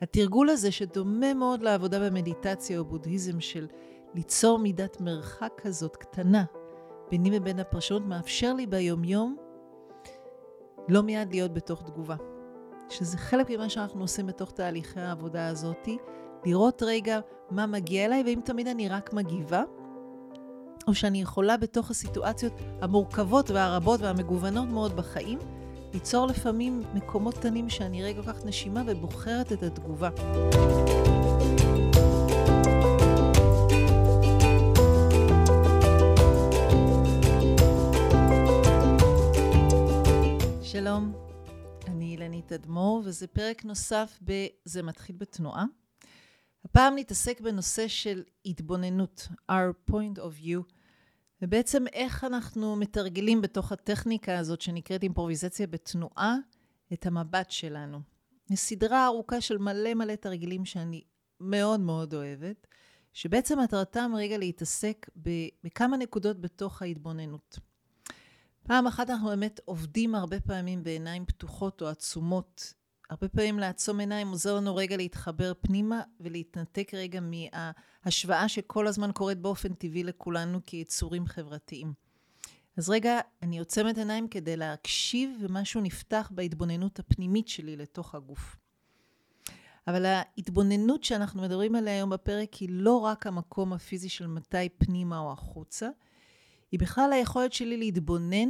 התרגול הזה, שדומה מאוד לעבודה במדיטציה או בודהיזם של ליצור מידת מרחק כזאת קטנה ביני ובין הפרשנות, מאפשר לי ביומיום לא מיד להיות בתוך תגובה. שזה חלק ממה שאנחנו עושים בתוך תהליכי העבודה הזאתי, לראות רגע מה מגיע אליי, ואם תמיד אני רק מגיבה, או שאני יכולה בתוך הסיטואציות המורכבות והרבות והמגוונות מאוד בחיים, ליצור לפעמים מקומות קטנים שאני רגע לוקחת נשימה ובוחרת את התגובה. שלום, אני אילנית אדמו"ר, וזה פרק נוסף ב"זה מתחיל בתנועה". הפעם נתעסק בנושא של התבוננות, our point of view, ובעצם איך אנחנו מתרגלים בתוך הטכניקה הזאת שנקראת אימפרוביזציה בתנועה, את המבט שלנו. סדרה ארוכה של מלא מלא תרגילים שאני מאוד מאוד אוהבת, שבעצם מטרתם רגע להתעסק בכמה נקודות בתוך ההתבוננות. פעם אחת אנחנו באמת עובדים הרבה פעמים בעיניים פתוחות או עצומות. הרבה פעמים לעצום עיניים עוזר לנו רגע להתחבר פנימה ולהתנתק רגע מההשוואה שכל הזמן קורית באופן טבעי לכולנו כיצורים חברתיים. אז רגע, אני עוצמת עיניים כדי להקשיב ומשהו נפתח בהתבוננות הפנימית שלי לתוך הגוף. אבל ההתבוננות שאנחנו מדברים עליה היום בפרק היא לא רק המקום הפיזי של מתי פנימה או החוצה, היא בכלל היכולת שלי להתבונן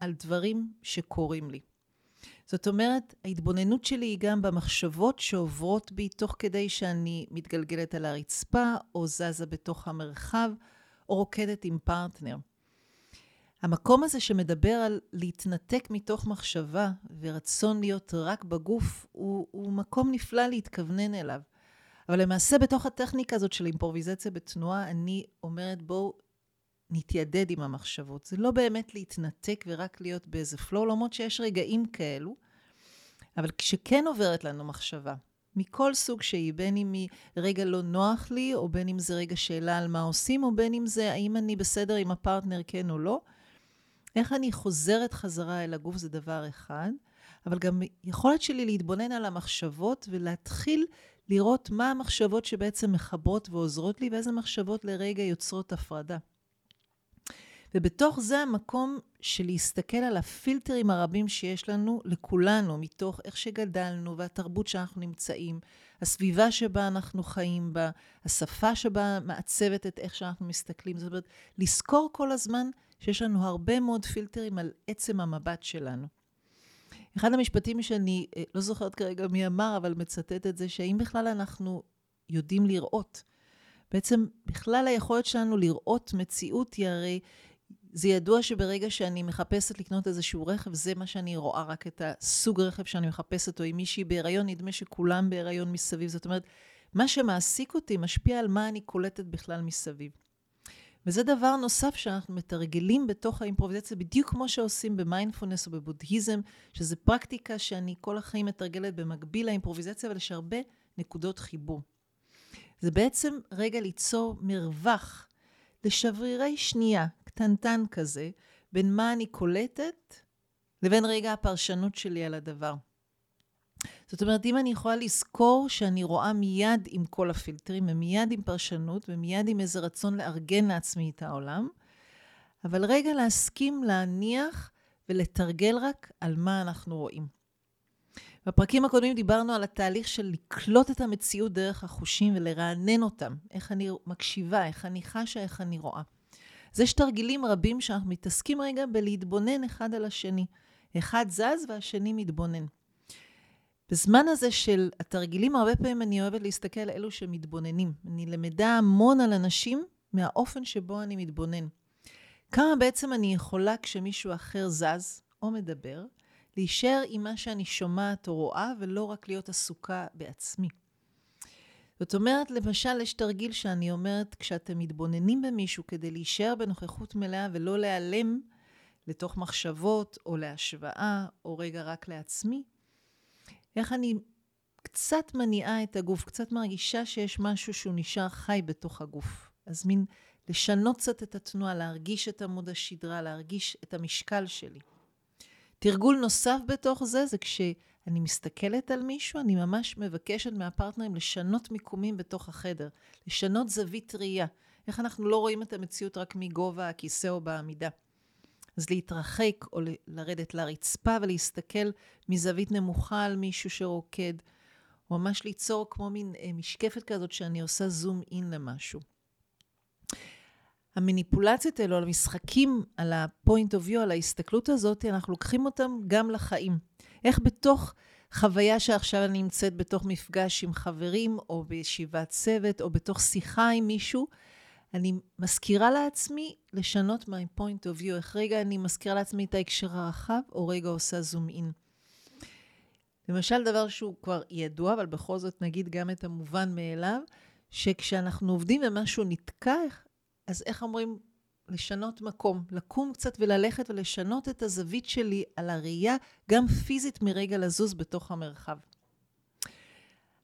על דברים שקורים לי. זאת אומרת, ההתבוננות שלי היא גם במחשבות שעוברות בי תוך כדי שאני מתגלגלת על הרצפה, או זזה בתוך המרחב, או רוקדת עם פרטנר. המקום הזה שמדבר על להתנתק מתוך מחשבה ורצון להיות רק בגוף, הוא, הוא מקום נפלא להתכוונן אליו. אבל למעשה בתוך הטכניקה הזאת של אימפרוביזציה בתנועה, אני אומרת בואו נתיידד עם המחשבות. זה לא באמת להתנתק ורק להיות באיזה פלואו, למרות שיש רגעים כאלו, אבל כשכן עוברת לנו מחשבה, מכל סוג שהיא, בין אם היא רגע לא נוח לי, או בין אם זה רגע שאלה על מה עושים, או בין אם זה האם אני בסדר עם הפרטנר כן או לא, איך אני חוזרת חזרה אל הגוף זה דבר אחד, אבל גם יכולת שלי להתבונן על המחשבות ולהתחיל לראות מה המחשבות שבעצם מחברות ועוזרות לי, ואיזה מחשבות לרגע יוצרות הפרדה. ובתוך זה המקום של להסתכל על הפילטרים הרבים שיש לנו, לכולנו, מתוך איך שגדלנו והתרבות שאנחנו נמצאים, הסביבה שבה אנחנו חיים בה, השפה שבה מעצבת את איך שאנחנו מסתכלים. זאת אומרת, לזכור כל הזמן שיש לנו הרבה מאוד פילטרים על עצם המבט שלנו. אחד המשפטים שאני אה, לא זוכרת כרגע מי אמר, אבל מצטט את זה, שהאם בכלל אנחנו יודעים לראות. בעצם בכלל היכולת שלנו לראות מציאות היא הרי זה ידוע שברגע שאני מחפשת לקנות איזשהו רכב, זה מה שאני רואה, רק את הסוג רכב שאני מחפשת, או אם מישהי בהיריון, נדמה שכולם בהיריון מסביב. זאת אומרת, מה שמעסיק אותי משפיע על מה אני קולטת בכלל מסביב. וזה דבר נוסף שאנחנו מתרגלים בתוך האימפרוביזציה, בדיוק כמו שעושים במיינדפולנס או בבודהיזם, שזה פרקטיקה שאני כל החיים מתרגלת במקביל לאימפרוביזציה, אבל יש הרבה נקודות חיבור. זה בעצם רגע ליצור מרווח לשברירי שנייה, קטנטן כזה, בין מה אני קולטת לבין רגע הפרשנות שלי על הדבר. זאת אומרת, אם אני יכולה לזכור שאני רואה מיד עם כל הפילטרים, ומיד עם פרשנות, ומיד עם איזה רצון לארגן לעצמי את העולם, אבל רגע להסכים להניח ולתרגל רק על מה אנחנו רואים. בפרקים הקודמים דיברנו על התהליך של לקלוט את המציאות דרך החושים ולרענן אותם. איך אני מקשיבה, איך אני חשה, איך אני רואה. אז יש תרגילים רבים שאנחנו מתעסקים רגע בלהתבונן אחד על השני. אחד זז והשני מתבונן. בזמן הזה של התרגילים, הרבה פעמים אני אוהבת להסתכל על אלו שמתבוננים. אני למדה המון על אנשים מהאופן שבו אני מתבונן. כמה בעצם אני יכולה כשמישהו אחר זז או מדבר, להישאר עם מה שאני שומעת או רואה, ולא רק להיות עסוקה בעצמי. זאת אומרת, למשל, יש תרגיל שאני אומרת, כשאתם מתבוננים במישהו כדי להישאר בנוכחות מלאה ולא להיעלם לתוך מחשבות או להשוואה, או רגע רק לעצמי, איך אני קצת מניעה את הגוף, קצת מרגישה שיש משהו שהוא נשאר חי בתוך הגוף. אז מין לשנות קצת את התנועה, להרגיש את עמוד השדרה, להרגיש את המשקל שלי. תרגול נוסף בתוך זה, זה כש... אני מסתכלת על מישהו, אני ממש מבקשת מהפרטנרים לשנות מיקומים בתוך החדר, לשנות זווית ראייה. איך אנחנו לא רואים את המציאות רק מגובה הכיסא או בעמידה. אז להתרחק או לרדת לרצפה ולהסתכל מזווית נמוכה על מישהו שרוקד, או ממש ליצור כמו מין אה, משקפת כזאת שאני עושה זום אין למשהו. המניפולציות האלו, על המשחקים, על ה-point of view, על ההסתכלות הזאת, אנחנו לוקחים אותם גם לחיים. איך בתוך חוויה שעכשיו אני נמצאת בתוך מפגש עם חברים, או בישיבת צוות, או בתוך שיחה עם מישהו, אני מזכירה לעצמי לשנות my point of view. איך רגע אני מזכירה לעצמי את ההקשר הרחב, או רגע עושה זום אין. למשל, דבר שהוא כבר ידוע, אבל בכל זאת נגיד גם את המובן מאליו, שכשאנחנו עובדים ומשהו נתקע, אז איך אומרים? לשנות מקום, לקום קצת וללכת ולשנות את הזווית שלי על הראייה, גם פיזית מרגע לזוז בתוך המרחב.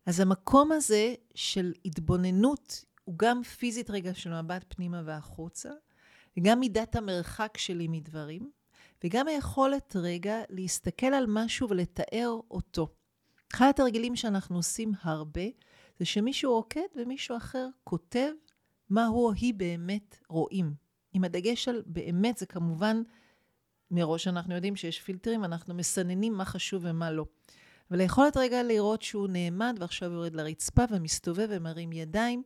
אז המקום הזה של התבוננות הוא גם פיזית רגע של מבט פנימה והחוצה, וגם מידת המרחק שלי מדברים, וגם היכולת רגע להסתכל על משהו ולתאר אותו. אחד התרגילים שאנחנו עושים הרבה, זה שמישהו רוקד ומישהו אחר כותב מה הוא או היא באמת רואים. עם הדגש על באמת, זה כמובן, מראש אנחנו יודעים שיש פילטרים, אנחנו מסננים מה חשוב ומה לא. אבל היכולת רגע לראות שהוא נעמד ועכשיו יורד לרצפה ומסתובב ומרים ידיים,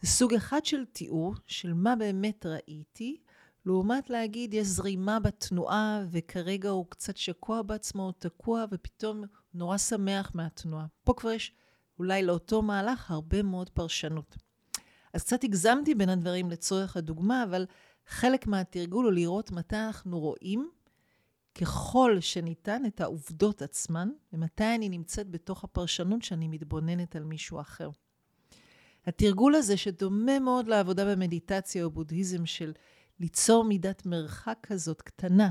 זה סוג אחד של תיאור של מה באמת ראיתי, לעומת להגיד יש זרימה בתנועה וכרגע הוא קצת שקוע בעצמו, הוא תקוע ופתאום נורא שמח מהתנועה. פה כבר יש אולי לאותו מהלך הרבה מאוד פרשנות. אז קצת הגזמתי בין הדברים לצורך הדוגמה, אבל חלק מהתרגול הוא לראות מתי אנחנו רואים ככל שניתן את העובדות עצמן, ומתי אני נמצאת בתוך הפרשנות שאני מתבוננת על מישהו אחר. התרגול הזה, שדומה מאוד לעבודה במדיטציה או בודהיזם של ליצור מידת מרחק כזאת קטנה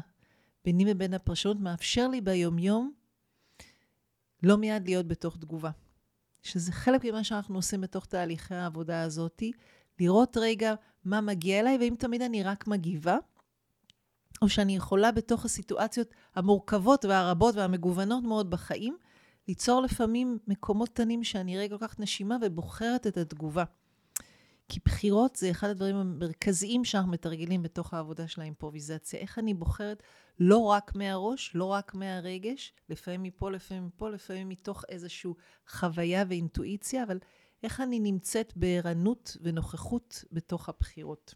ביני ובין הפרשנות, מאפשר לי ביומיום לא מיד להיות בתוך תגובה. שזה חלק ממה שאנחנו עושים בתוך תהליכי העבודה הזאתי, לראות רגע מה מגיע אליי, ואם תמיד אני רק מגיבה, או שאני יכולה בתוך הסיטואציות המורכבות והרבות והמגוונות מאוד בחיים, ליצור לפעמים מקומות קטנים שאני רגע לוקחת נשימה ובוחרת את התגובה. כי בחירות זה אחד הדברים המרכזיים שאנחנו מתרגלים בתוך העבודה של האימפרוביזציה. איך אני בוחרת לא רק מהראש, לא רק מהרגש, לפעמים מפה, לפעמים מפה, לפעמים מתוך איזושהי חוויה ואינטואיציה, אבל איך אני נמצאת בערנות ונוכחות בתוך הבחירות.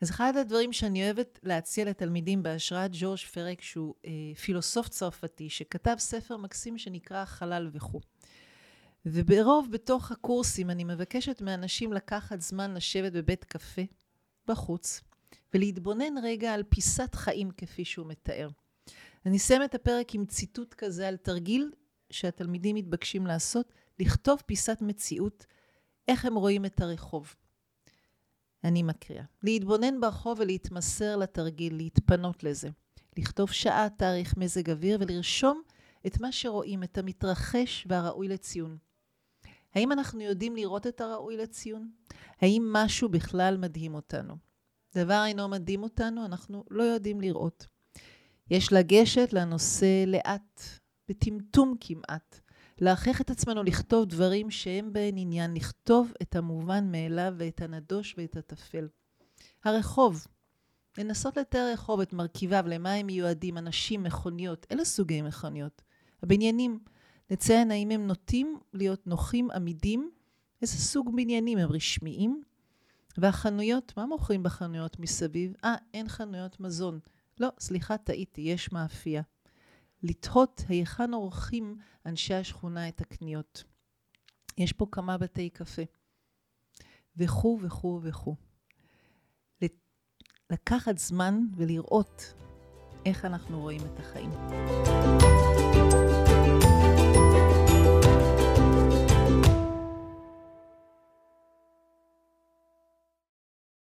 אז אחד הדברים שאני אוהבת להציע לתלמידים בהשראת ג'ורג' פרק, שהוא אה, פילוסוף צרפתי, שכתב ספר מקסים שנקרא חלל וכו'. וברוב בתוך הקורסים אני מבקשת מאנשים לקחת זמן לשבת בבית קפה, בחוץ, ולהתבונן רגע על פיסת חיים כפי שהוא מתאר. אני אסיים את הפרק עם ציטוט כזה על תרגיל שהתלמידים מתבקשים לעשות, לכתוב פיסת מציאות, איך הם רואים את הרחוב. אני מקריאה. להתבונן ברחוב ולהתמסר לתרגיל, להתפנות לזה. לכתוב שעה, תאריך, מזג אוויר ולרשום את מה שרואים, את המתרחש והראוי לציון. האם אנחנו יודעים לראות את הראוי לציון? האם משהו בכלל מדהים אותנו? דבר אינו מדהים אותנו, אנחנו לא יודעים לראות. יש לגשת לנושא לאט, בטמטום כמעט. להכריח את עצמנו לכתוב דברים שהם בהן עניין, לכתוב את המובן מאליו ואת הנדוש ואת הטפל. הרחוב, לנסות לתאר רחוב, את מרכיביו, למה הם מיועדים, אנשים, מכוניות, אלה סוגי מכוניות. הבניינים, לציין האם הם נוטים להיות נוחים, עמידים, איזה סוג בניינים הם רשמיים. והחנויות, מה מוכרים בחנויות מסביב? אה, אין חנויות מזון. לא, סליחה, טעיתי, יש מאפייה. לתהות היכן עורכים אנשי השכונה את הקניות. יש פה כמה בתי קפה. וכו' וכו' וכו'. לקחת זמן ולראות איך אנחנו רואים את החיים.